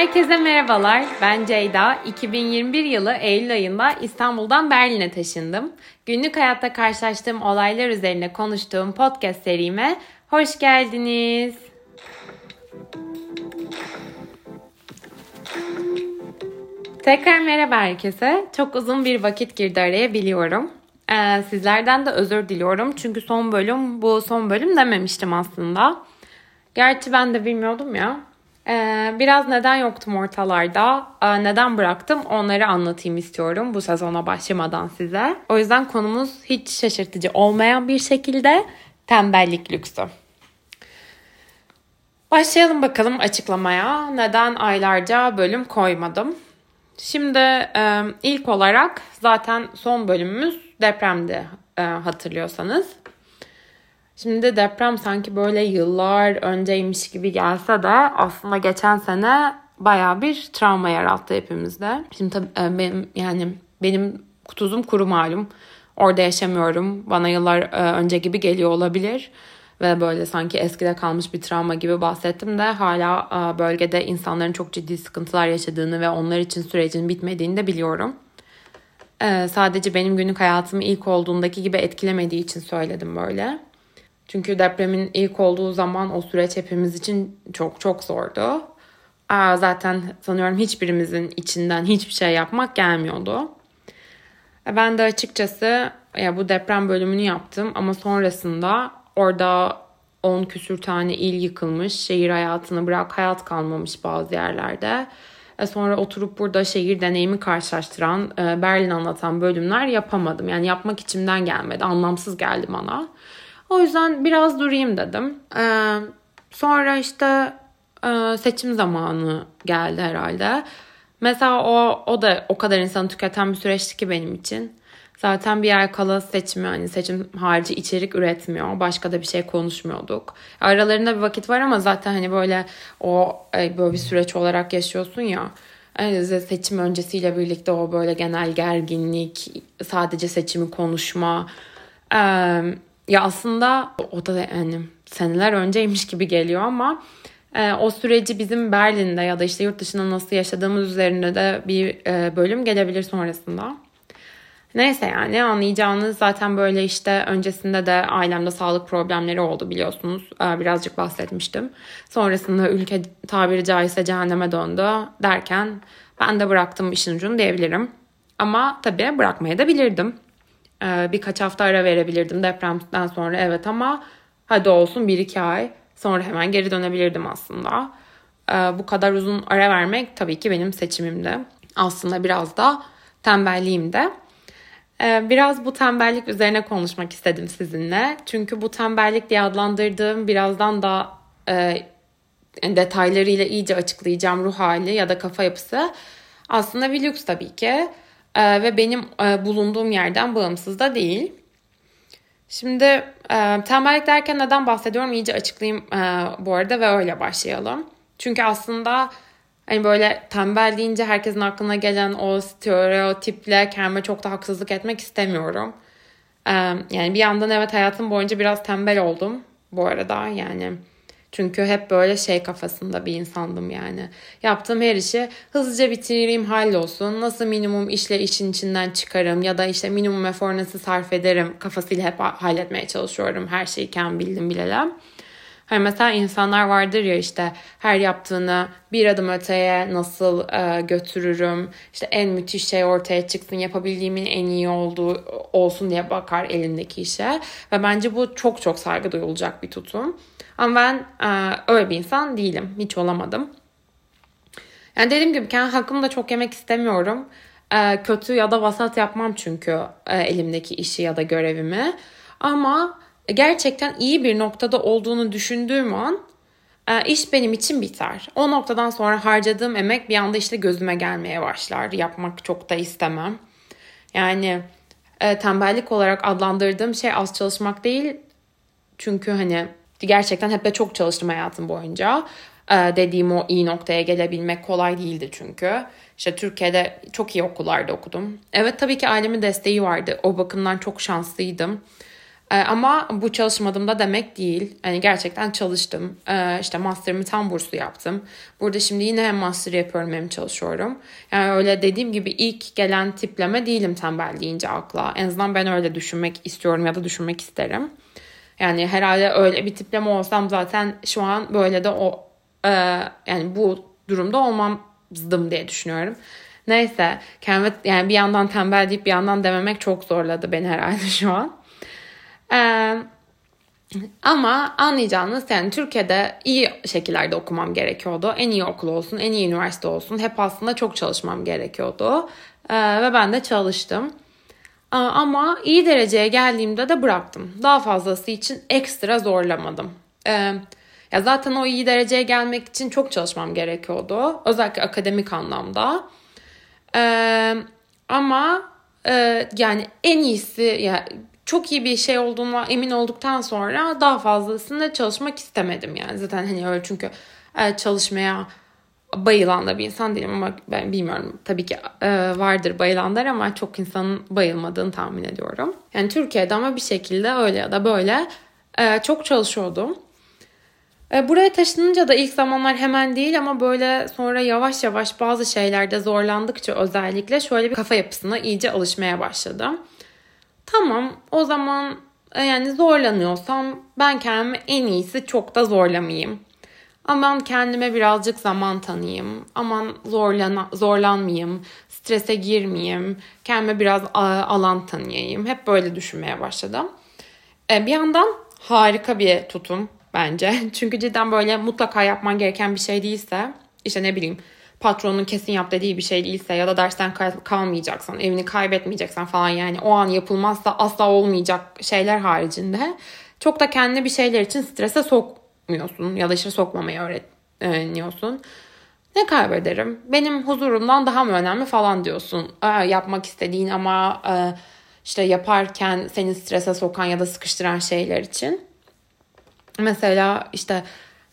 Herkese merhabalar. Ben Ceyda. 2021 yılı Eylül ayında İstanbul'dan Berlin'e taşındım. Günlük hayatta karşılaştığım olaylar üzerine konuştuğum podcast serime hoş geldiniz. Tekrar merhaba herkese. Çok uzun bir vakit girdi araya biliyorum. Ee, sizlerden de özür diliyorum. Çünkü son bölüm bu son bölüm dememiştim aslında. Gerçi ben de bilmiyordum ya. Ee, biraz neden yoktum ortalarda, ee, neden bıraktım onları anlatayım istiyorum bu sezona başlamadan size. O yüzden konumuz hiç şaşırtıcı olmayan bir şekilde tembellik lüksü. Başlayalım bakalım açıklamaya. Neden aylarca bölüm koymadım? Şimdi e, ilk olarak zaten son bölümümüz depremdi e, hatırlıyorsanız. Şimdi deprem sanki böyle yıllar önceymiş gibi gelse de aslında geçen sene baya bir travma yarattı hepimizde. Şimdi tabii e, benim yani benim kutuzum kuru malum. Orada yaşamıyorum. Bana yıllar e, önce gibi geliyor olabilir. Ve böyle sanki eskide kalmış bir travma gibi bahsettim de hala e, bölgede insanların çok ciddi sıkıntılar yaşadığını ve onlar için sürecin bitmediğini de biliyorum. Sadece benim günlük hayatımı ilk olduğundaki gibi etkilemediği için söyledim böyle. Çünkü depremin ilk olduğu zaman o süreç hepimiz için çok çok zordu. Aa, zaten sanıyorum hiçbirimizin içinden hiçbir şey yapmak gelmiyordu. E, ben de açıkçası ya bu deprem bölümünü yaptım ama sonrasında orada 10 küsür tane il yıkılmış, şehir hayatını bırak hayat kalmamış bazı yerlerde. E, sonra oturup burada şehir deneyimi karşılaştıran, e, Berlin anlatan bölümler yapamadım. Yani yapmak içimden gelmedi, anlamsız geldi bana. O yüzden biraz durayım dedim. Ee, sonra işte e, seçim zamanı geldi herhalde. Mesela o, o da o kadar insanı tüketen bir süreçti ki benim için. Zaten bir ay kala seçimi hani seçim harici içerik üretmiyor. Başka da bir şey konuşmuyorduk. Aralarında bir vakit var ama zaten hani böyle o böyle bir süreç olarak yaşıyorsun ya. Yani seçim öncesiyle birlikte o böyle genel gerginlik, sadece seçimi konuşma. Ee, ya aslında o da yani seneler önceymiş gibi geliyor ama e, o süreci bizim Berlin'de ya da işte yurt dışında nasıl yaşadığımız üzerinde de bir e, bölüm gelebilir sonrasında. Neyse yani anlayacağınız zaten böyle işte öncesinde de ailemde sağlık problemleri oldu biliyorsunuz. Ee, birazcık bahsetmiştim. Sonrasında ülke tabiri caizse cehenneme döndü derken ben de bıraktım işin ucunu diyebilirim. Ama tabii bırakmaya da bilirdim. Ee, birkaç hafta ara verebilirdim depremden sonra evet ama hadi olsun bir iki ay sonra hemen geri dönebilirdim aslında. Ee, bu kadar uzun ara vermek tabii ki benim seçimimdi. Aslında biraz da tembelliğim de. Ee, biraz bu tembellik üzerine konuşmak istedim sizinle. Çünkü bu tembellik diye adlandırdığım birazdan da e, detaylarıyla iyice açıklayacağım ruh hali ya da kafa yapısı aslında bir lüks tabii ki e, ve benim e, bulunduğum yerden bağımsız da değil. Şimdi e, tembellik derken neden bahsediyorum iyice açıklayayım e, bu arada ve öyle başlayalım. Çünkü aslında hani böyle tembel deyince herkesin aklına gelen o stereotiple kendime çok da haksızlık etmek istemiyorum. E, yani bir yandan evet hayatım boyunca biraz tembel oldum bu arada yani çünkü hep böyle şey kafasında bir insandım yani. Yaptığım her işi hızlıca bitireyim hallolsun. Nasıl minimum işle işin içinden çıkarım ya da işte minimum efor nasıl sarf ederim kafasıyla hep halletmeye çalışıyorum. Her şeyi kendim bildim bilelem. Hani mesela insanlar vardır ya işte her yaptığını bir adım öteye nasıl e, götürürüm. İşte en müthiş şey ortaya çıksın yapabildiğimin en iyi olduğu olsun diye bakar elindeki işe. Ve bence bu çok çok saygı duyulacak bir tutum. Ama ben e, öyle bir insan değilim. Hiç olamadım. Yani dediğim gibi kendi hakkımı da çok yemek istemiyorum. E, kötü ya da vasat yapmam çünkü e, elimdeki işi ya da görevimi. Ama gerçekten iyi bir noktada olduğunu düşündüğüm an e, iş benim için biter. O noktadan sonra harcadığım emek bir anda işte gözüme gelmeye başlar. Yapmak çok da istemem. Yani e, tembellik olarak adlandırdığım şey az çalışmak değil. Çünkü hani Gerçekten hep de çok çalıştım hayatım boyunca. Dediğim o iyi noktaya gelebilmek kolay değildi çünkü. İşte Türkiye'de çok iyi okullarda okudum. Evet tabii ki ailemin desteği vardı. O bakımdan çok şanslıydım. E, ama bu çalışmadım da demek değil. Yani gerçekten çalıştım. E, işte master'ımı tam burslu yaptım. Burada şimdi yine hem master yapıyorum hem çalışıyorum. Yani öyle dediğim gibi ilk gelen tipleme değilim tembel deyince akla. En azından ben öyle düşünmek istiyorum ya da düşünmek isterim. Yani herhalde öyle bir tipleme olsam zaten şu an böyle de o e, yani bu durumda olmazdım diye düşünüyorum. Neyse kendime yani bir yandan tembel deyip bir yandan dememek çok zorladı beni herhalde şu an. Ee, ama anlayacağınız yani Türkiye'de iyi şekillerde okumam gerekiyordu. En iyi okul olsun, en iyi üniversite olsun. Hep aslında çok çalışmam gerekiyordu. Ee, ve ben de çalıştım. Ee, ama iyi dereceye geldiğimde de bıraktım. Daha fazlası için ekstra zorlamadım. Ee, ya zaten o iyi dereceye gelmek için çok çalışmam gerekiyordu. Özellikle akademik anlamda. Ee, ama e, yani en iyisi ya çok iyi bir şey olduğuna emin olduktan sonra daha fazlasını çalışmak istemedim yani. Zaten hani öyle çünkü e, çalışmaya bayılan da bir insan değilim ama ben bilmiyorum. Tabii ki e, vardır bayılanlar ama çok insanın bayılmadığını tahmin ediyorum. Yani Türkiye'de ama bir şekilde öyle ya da böyle e, çok çalışıyordum. Buraya taşınınca da ilk zamanlar hemen değil ama böyle sonra yavaş yavaş bazı şeylerde zorlandıkça özellikle şöyle bir kafa yapısına iyice alışmaya başladım. Tamam o zaman e, yani zorlanıyorsam ben kendimi en iyisi çok da zorlamayayım. Aman kendime birazcık zaman tanıyayım. Aman zorlan zorlanmayayım. Strese girmeyeyim. Kendime biraz alan tanıyayım. Hep böyle düşünmeye başladım. E, bir yandan harika bir tutum bence. Çünkü cidden böyle mutlaka yapman gereken bir şey değilse işte ne bileyim patronun kesin yap dediği bir şey değilse ya da dersten kalmayacaksan, evini kaybetmeyeceksen falan yani o an yapılmazsa asla olmayacak şeyler haricinde çok da kendini bir şeyler için strese sokmuyorsun ya da işte sokmamayı öğreniyorsun. Ne kaybederim? Benim huzurumdan daha mı önemli falan diyorsun. Aa, yapmak istediğin ama e, işte yaparken seni strese sokan ya da sıkıştıran şeyler için. Mesela işte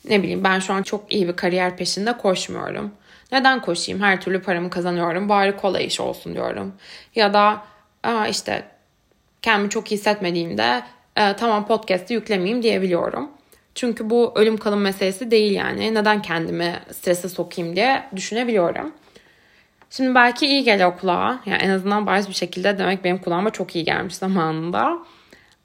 ne bileyim ben şu an çok iyi bir kariyer peşinde koşmuyorum. Neden koşayım? Her türlü paramı kazanıyorum. Bari kolay iş olsun diyorum. Ya da Aa işte kendimi çok hissetmediğimde e, tamam podcast'ı yüklemeyeyim diyebiliyorum. Çünkü bu ölüm kalım meselesi değil yani. Neden kendimi strese sokayım diye düşünebiliyorum. Şimdi belki iyi geliyor kulağa. Yani en azından bariz bir şekilde demek benim kulağıma çok iyi gelmiş zamanında.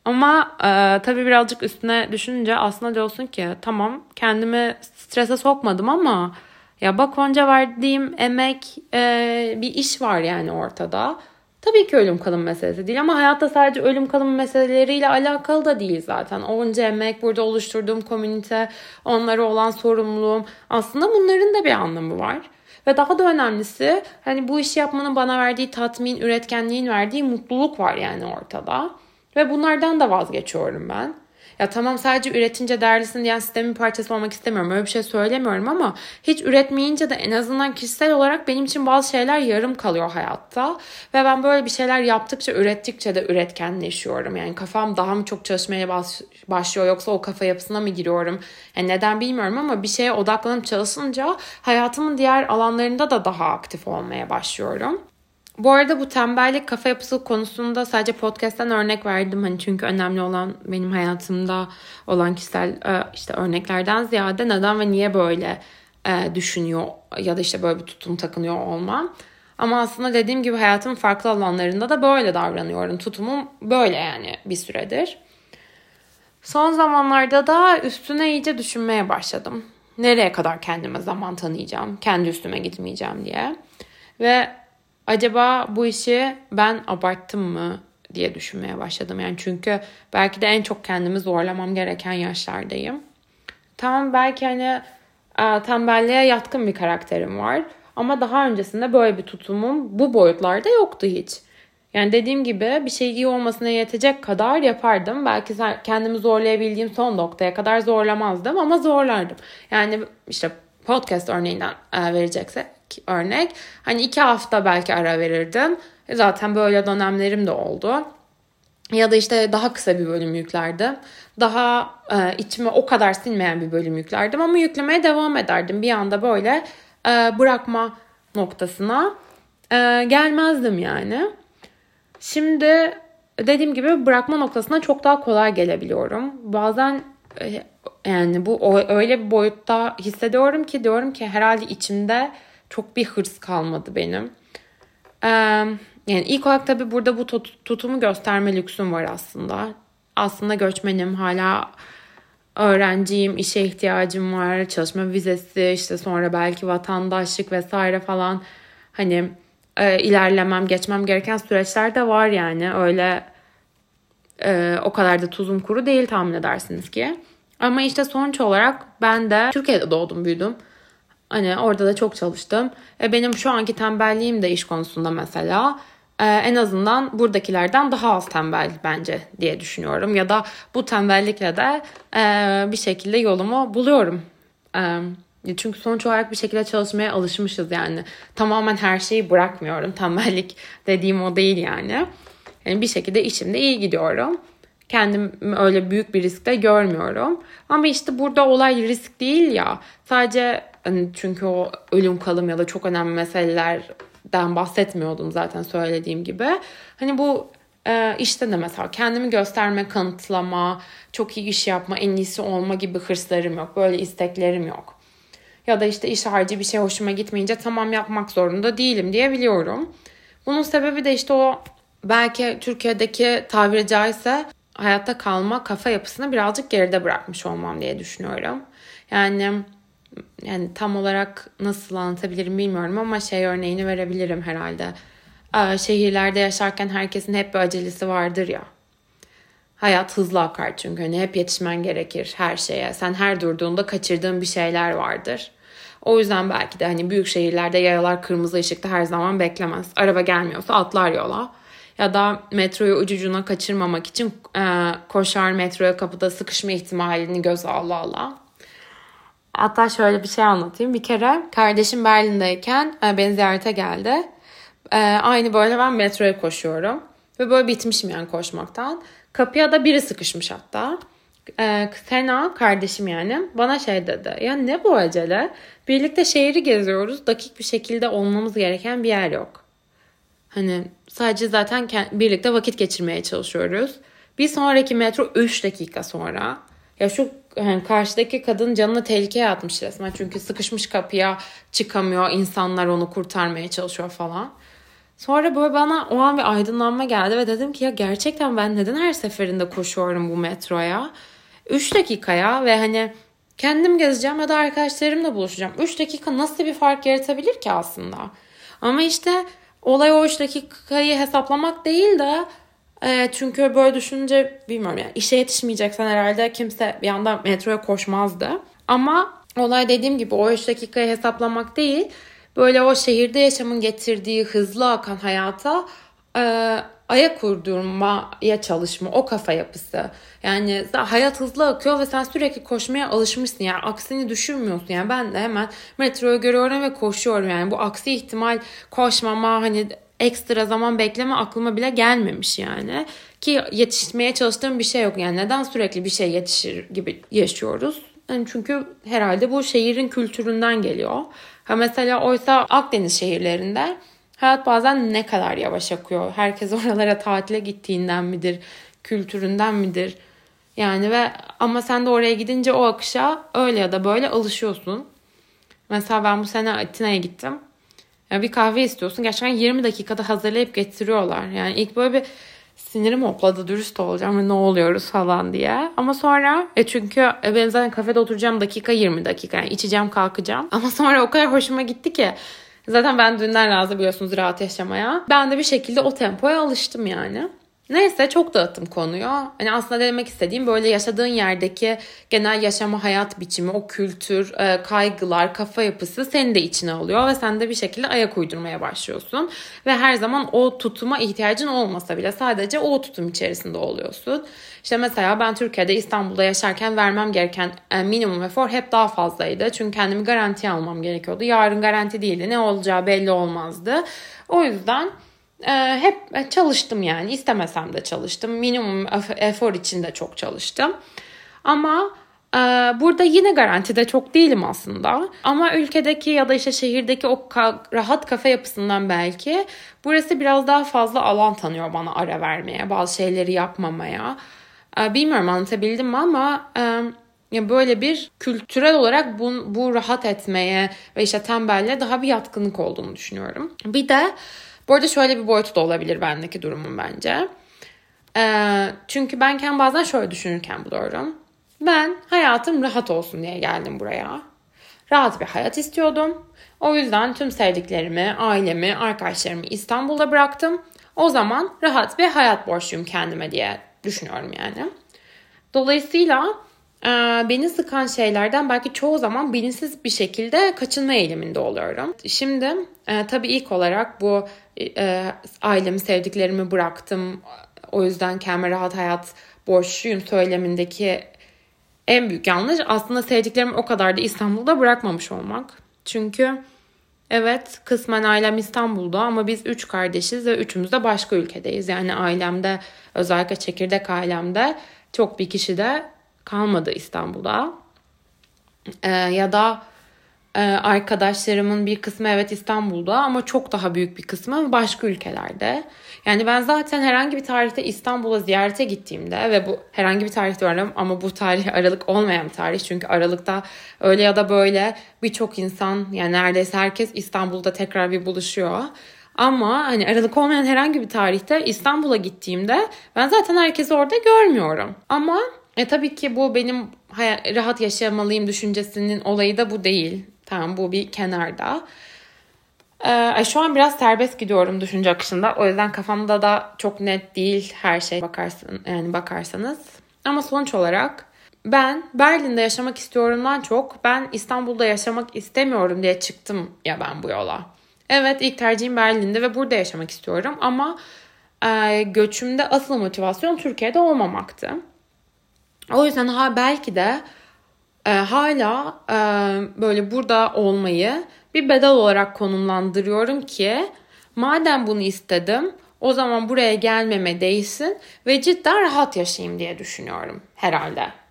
Ama e, tabii birazcık üstüne düşününce aslında diyorsun ki tamam kendimi strese sokmadım ama ya bak onca verdiğim emek e, bir iş var yani ortada. Tabii ki ölüm kalım meselesi değil ama hayatta sadece ölüm kalım meseleleriyle alakalı da değil zaten. Onca emek, burada oluşturduğum komünite, onlara olan sorumluluğum aslında bunların da bir anlamı var. Ve daha da önemlisi hani bu işi yapmanın bana verdiği tatmin, üretkenliğin verdiği mutluluk var yani ortada. Ve bunlardan da vazgeçiyorum ben. Ya tamam sadece üretince değerlisin diyen sistemin parçası olmak istemiyorum. Öyle bir şey söylemiyorum ama hiç üretmeyince de en azından kişisel olarak benim için bazı şeyler yarım kalıyor hayatta. Ve ben böyle bir şeyler yaptıkça, ürettikçe de üretkenleşiyorum. Yani kafam daha mı çok çalışmaya başlıyor yoksa o kafa yapısına mı giriyorum? Yani neden bilmiyorum ama bir şeye odaklanıp çalışınca hayatımın diğer alanlarında da daha aktif olmaya başlıyorum. Bu arada bu tembellik kafa yapısı konusunda sadece podcast'ten örnek verdim. Hani çünkü önemli olan benim hayatımda olan kişisel e, işte örneklerden ziyade neden ve niye böyle e, düşünüyor ya da işte böyle bir tutum takınıyor olmam. Ama aslında dediğim gibi hayatımın farklı alanlarında da böyle davranıyorum. Tutumum böyle yani bir süredir. Son zamanlarda da üstüne iyice düşünmeye başladım. Nereye kadar kendime zaman tanıyacağım, kendi üstüme gitmeyeceğim diye. Ve acaba bu işi ben abarttım mı diye düşünmeye başladım. Yani çünkü belki de en çok kendimi zorlamam gereken yaşlardayım. Tamam belki hani e, tembelliğe yatkın bir karakterim var. Ama daha öncesinde böyle bir tutumum bu boyutlarda yoktu hiç. Yani dediğim gibi bir şey iyi olmasına yetecek kadar yapardım. Belki kendimi zorlayabildiğim son noktaya kadar zorlamazdım ama zorlardım. Yani işte podcast örneğinden e, vereceksek örnek. Hani iki hafta belki ara verirdim. E, zaten böyle dönemlerim de oldu. Ya da işte daha kısa bir bölüm yüklerdim. Daha e, içime o kadar sinmeyen bir bölüm yüklerdim ama yüklemeye devam ederdim. Bir anda böyle e, bırakma noktasına e, gelmezdim yani. Şimdi dediğim gibi bırakma noktasına çok daha kolay gelebiliyorum. Bazen e, yani bu öyle bir boyutta hissediyorum ki diyorum ki herhalde içimde çok bir hırs kalmadı benim. Yani ilk olarak tabii burada bu tutumu gösterme lüksüm var aslında. Aslında göçmenim hala öğrenciyim, işe ihtiyacım var, çalışma vizesi, işte sonra belki vatandaşlık vesaire falan hani e, ilerlemem, geçmem gereken süreçler de var yani. Öyle e, o kadar da tuzum kuru değil tahmin edersiniz ki. Ama işte sonuç olarak ben de Türkiye'de doğdum, büyüdüm. Hani orada da çok çalıştım. E, benim şu anki tembelliğim de iş konusunda mesela e, en azından buradakilerden daha az tembel bence diye düşünüyorum. Ya da bu tembellikle de e, bir şekilde yolumu buluyorum. E, çünkü sonuç olarak bir şekilde çalışmaya alışmışız yani. Tamamen her şeyi bırakmıyorum. Tembellik dediğim o değil yani. Yani bir şekilde içimde iyi gidiyorum. Kendim öyle büyük bir riskte görmüyorum. Ama işte burada olay risk değil ya. Sadece hani çünkü o ölüm kalım ya da çok önemli meselelerden bahsetmiyordum zaten söylediğim gibi. Hani bu e, işte de mesela kendimi gösterme, kanıtlama, çok iyi iş yapma, en iyisi olma gibi hırslarım yok. Böyle isteklerim yok. Ya da işte iş harcı bir şey hoşuma gitmeyince tamam yapmak zorunda değilim diyebiliyorum. Bunun sebebi de işte o belki Türkiye'deki tabiri caizse hayatta kalma kafa yapısını birazcık geride bırakmış olmam diye düşünüyorum. Yani yani tam olarak nasıl anlatabilirim bilmiyorum ama şey örneğini verebilirim herhalde. Ee, şehirlerde yaşarken herkesin hep bir acelesi vardır ya. Hayat hızlı akar çünkü hani hep yetişmen gerekir her şeye. Sen her durduğunda kaçırdığın bir şeyler vardır. O yüzden belki de hani büyük şehirlerde yayalar kırmızı ışıkta her zaman beklemez. Araba gelmiyorsa atlar yola. Ya da metroyu ucucuna kaçırmamak için e, koşar metroya kapıda sıkışma ihtimalini göz ala ala. Hatta şöyle bir şey anlatayım. Bir kere kardeşim Berlin'deyken e, beni ziyarete geldi. E, aynı böyle ben metroya koşuyorum. Ve böyle bitmişim yani koşmaktan. Kapıya da biri sıkışmış hatta. E, Sena kardeşim yani bana şey dedi. Ya ne bu acele? Birlikte şehri geziyoruz. Dakik bir şekilde olmamız gereken bir yer yok. Hani sadece zaten birlikte vakit geçirmeye çalışıyoruz. Bir sonraki metro 3 dakika sonra. Ya şu yani karşıdaki kadın canını tehlikeye atmış resmen. Çünkü sıkışmış kapıya çıkamıyor. insanlar onu kurtarmaya çalışıyor falan. Sonra böyle bana o an bir aydınlanma geldi ve dedim ki ya gerçekten ben neden her seferinde koşuyorum bu metroya? 3 dakikaya ve hani kendim gezeceğim ya da arkadaşlarımla buluşacağım. 3 dakika nasıl bir fark yaratabilir ki aslında? Ama işte olay o 3 dakikayı hesaplamak değil de e, çünkü böyle düşününce bilmiyorum yani işe yetişmeyeceksen herhalde kimse bir anda metroya koşmazdı. Ama olay dediğim gibi o 3 dakikayı hesaplamak değil böyle o şehirde yaşamın getirdiği hızlı akan hayata e, ayak uydurmaya çalışma, o kafa yapısı. Yani hayat hızlı akıyor ve sen sürekli koşmaya alışmışsın. Yani aksini düşünmüyorsun. Yani ben de hemen metroyu görüyorum ve koşuyorum. Yani bu aksi ihtimal koşmama hani ekstra zaman bekleme aklıma bile gelmemiş yani. Ki yetişmeye çalıştığım bir şey yok. Yani neden sürekli bir şey yetişir gibi yaşıyoruz? Yani çünkü herhalde bu şehrin kültüründen geliyor. Ha mesela oysa Akdeniz şehirlerinde hayat bazen ne kadar yavaş akıyor. Herkes oralara tatile gittiğinden midir, kültüründen midir? Yani ve ama sen de oraya gidince o akışa öyle ya da böyle alışıyorsun. Mesela ben bu sene Atina'ya gittim. Yani bir kahve istiyorsun. Gerçekten 20 dakikada hazırlayıp getiriyorlar. Yani ilk böyle bir sinirim hopladı dürüst olacağım ne oluyoruz falan diye. Ama sonra e çünkü e, ben zaten kafede oturacağım dakika 20 dakika yani içeceğim kalkacağım. Ama sonra o kadar hoşuma gitti ki zaten ben dünden razı biliyorsunuz rahat yaşamaya. Ben de bir şekilde o tempoya alıştım yani. Neyse çok dağıttım konuyu. Hani aslında demek istediğim böyle yaşadığın yerdeki genel yaşama hayat biçimi, o kültür, e, kaygılar, kafa yapısı seni de içine alıyor ve sen de bir şekilde ayak uydurmaya başlıyorsun. Ve her zaman o tutuma ihtiyacın olmasa bile sadece o tutum içerisinde oluyorsun. İşte mesela ben Türkiye'de İstanbul'da yaşarken vermem gereken e, minimum efor hep daha fazlaydı. Çünkü kendimi garantiye almam gerekiyordu. Yarın garanti değildi. Ne olacağı belli olmazdı. O yüzden hep çalıştım yani istemesem de çalıştım. Minimum efor için de çok çalıştım. Ama Ee, burada yine garantide çok değilim aslında. Ama ülkedeki ya da işte şehirdeki o rahat kafe yapısından belki burası biraz daha fazla alan tanıyor bana ara vermeye, bazı şeyleri yapmamaya. Ee, bilmiyorum anlatabildim mi ama e, ya böyle bir kültürel olarak bu, bu rahat etmeye ve işte tembelle daha bir yatkınlık olduğunu düşünüyorum. Bir de bu arada şöyle bir boyutu da olabilir bendeki durumun bence. Ee, çünkü benken bazen şöyle düşünürken buluyorum. Ben hayatım rahat olsun diye geldim buraya. Rahat bir hayat istiyordum. O yüzden tüm sevdiklerimi, ailemi, arkadaşlarımı İstanbul'da bıraktım. O zaman rahat bir hayat borçluyum kendime diye düşünüyorum yani. Dolayısıyla beni sıkan şeylerden belki çoğu zaman bilinçsiz bir şekilde kaçınma eğiliminde oluyorum. Şimdi e, tabii ilk olarak bu e, ailemi, sevdiklerimi bıraktım. O yüzden kendime rahat hayat borçluyum söylemindeki en büyük yanlış aslında sevdiklerimi o kadar da İstanbul'da bırakmamış olmak. Çünkü evet kısmen ailem İstanbul'da ama biz üç kardeşiz ve üçümüz de başka ülkedeyiz. Yani ailemde özellikle çekirdek ailemde çok bir kişi de kalmadı İstanbul'da. Ee, ya da e, arkadaşlarımın bir kısmı evet İstanbul'da ama çok daha büyük bir kısmı başka ülkelerde. Yani ben zaten herhangi bir tarihte İstanbul'a ziyarete gittiğimde ve bu herhangi bir tarih diyorum ama bu tarih Aralık olmayan bir tarih. Çünkü Aralık'ta öyle ya da böyle birçok insan yani neredeyse herkes İstanbul'da tekrar bir buluşuyor. Ama hani Aralık olmayan herhangi bir tarihte İstanbul'a gittiğimde ben zaten herkesi orada görmüyorum. Ama e tabii ki bu benim rahat yaşamalıyım düşüncesinin olayı da bu değil. Tamam bu bir kenarda. Ee, şu an biraz serbest gidiyorum düşünce akışında. O yüzden kafamda da çok net değil her şey bakarsın yani bakarsanız. Ama sonuç olarak ben Berlin'de yaşamak istiyorumdan çok ben İstanbul'da yaşamak istemiyorum diye çıktım ya ben bu yola. Evet ilk tercihim Berlin'de ve burada yaşamak istiyorum ama e, göçümde asıl motivasyon Türkiye'de olmamaktı. O yüzden ha belki de e, hala e, böyle burada olmayı bir bedel olarak konumlandırıyorum ki madem bunu istedim o zaman buraya gelmeme değsin ve cidden rahat yaşayayım diye düşünüyorum herhalde.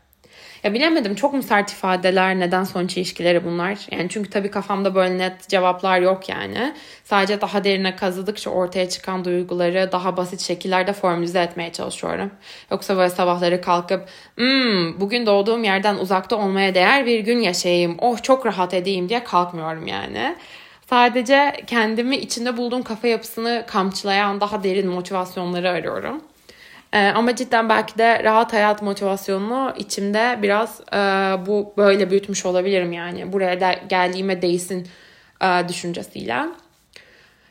Ya bilemedim çok mu sert ifadeler neden sonuç ilişkileri bunlar? Yani çünkü tabii kafamda böyle net cevaplar yok yani. Sadece daha derine kazıdıkça ortaya çıkan duyguları daha basit şekillerde formülize etmeye çalışıyorum. Yoksa böyle sabahları kalkıp hmm, bugün doğduğum yerden uzakta olmaya değer bir gün yaşayayım, oh çok rahat edeyim diye kalkmıyorum yani. Sadece kendimi içinde bulduğum kafa yapısını kamçılayan daha derin motivasyonları arıyorum. Ee, ama cidden belki de rahat hayat motivasyonunu içimde biraz e, bu böyle büyütmüş olabilirim yani. Buraya da geldiğime değsin e, düşüncesiyle.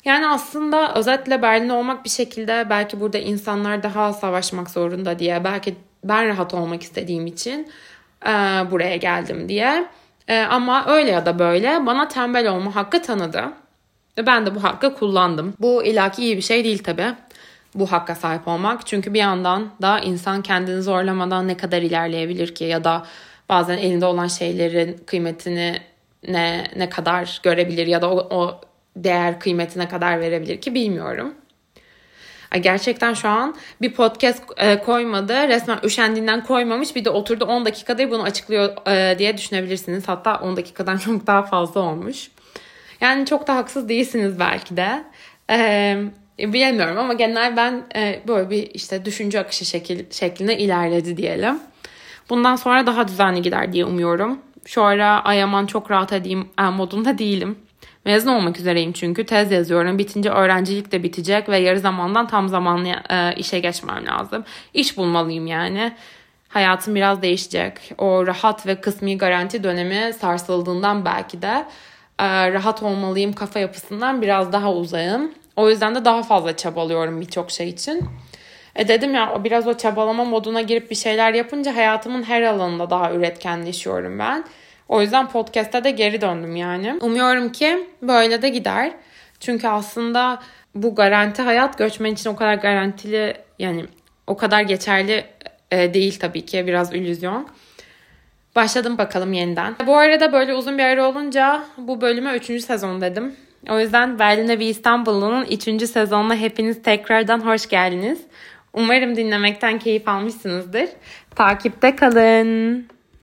Yani aslında özetle Berlin olmak bir şekilde belki burada insanlar daha savaşmak zorunda diye belki ben rahat olmak istediğim için e, buraya geldim diye. E, ama öyle ya da böyle bana tembel olma hakkı tanıdı. Ben de bu hakkı kullandım. Bu ilaki iyi bir şey değil tabii bu hakka sahip olmak. Çünkü bir yandan da insan kendini zorlamadan ne kadar ilerleyebilir ki ya da bazen elinde olan şeylerin kıymetini ne ne kadar görebilir ya da o, o değer kıymetine kadar verebilir ki bilmiyorum. Gerçekten şu an bir podcast e, koymadı. Resmen üşendiğinden koymamış. Bir de oturdu 10 dakikadır bunu açıklıyor e, diye düşünebilirsiniz. Hatta 10 dakikadan çok daha fazla olmuş. Yani çok da haksız değilsiniz belki de. E, bilemiyorum ama genel ben e, böyle bir işte düşünce akışı şekil, şeklinde ilerledi diyelim. Bundan sonra daha düzenli gider diye umuyorum. Şu ara ayaman çok rahat edeyim e, modunda değilim. Mezun olmak üzereyim çünkü tez yazıyorum. Bitince öğrencilik de bitecek ve yarı zamandan tam zamanlı e, işe geçmem lazım. İş bulmalıyım yani. Hayatım biraz değişecek. O rahat ve kısmi garanti dönemi sarsıldığından belki de e, rahat olmalıyım kafa yapısından biraz daha uzayım. O yüzden de daha fazla çabalıyorum birçok şey için. E dedim ya biraz o çabalama moduna girip bir şeyler yapınca hayatımın her alanında daha üretkenleşiyorum ben. O yüzden podcast'te de geri döndüm yani. Umuyorum ki böyle de gider. Çünkü aslında bu garanti hayat göçmen için o kadar garantili yani o kadar geçerli e, değil tabii ki biraz illüzyon. Başladım bakalım yeniden. Bu arada böyle uzun bir ara olunca bu bölüme 3. sezon dedim. O yüzden Berlin'e bir İstanbul'un 3. sezonuna hepiniz tekrardan hoş geldiniz. Umarım dinlemekten keyif almışsınızdır. Takipte kalın.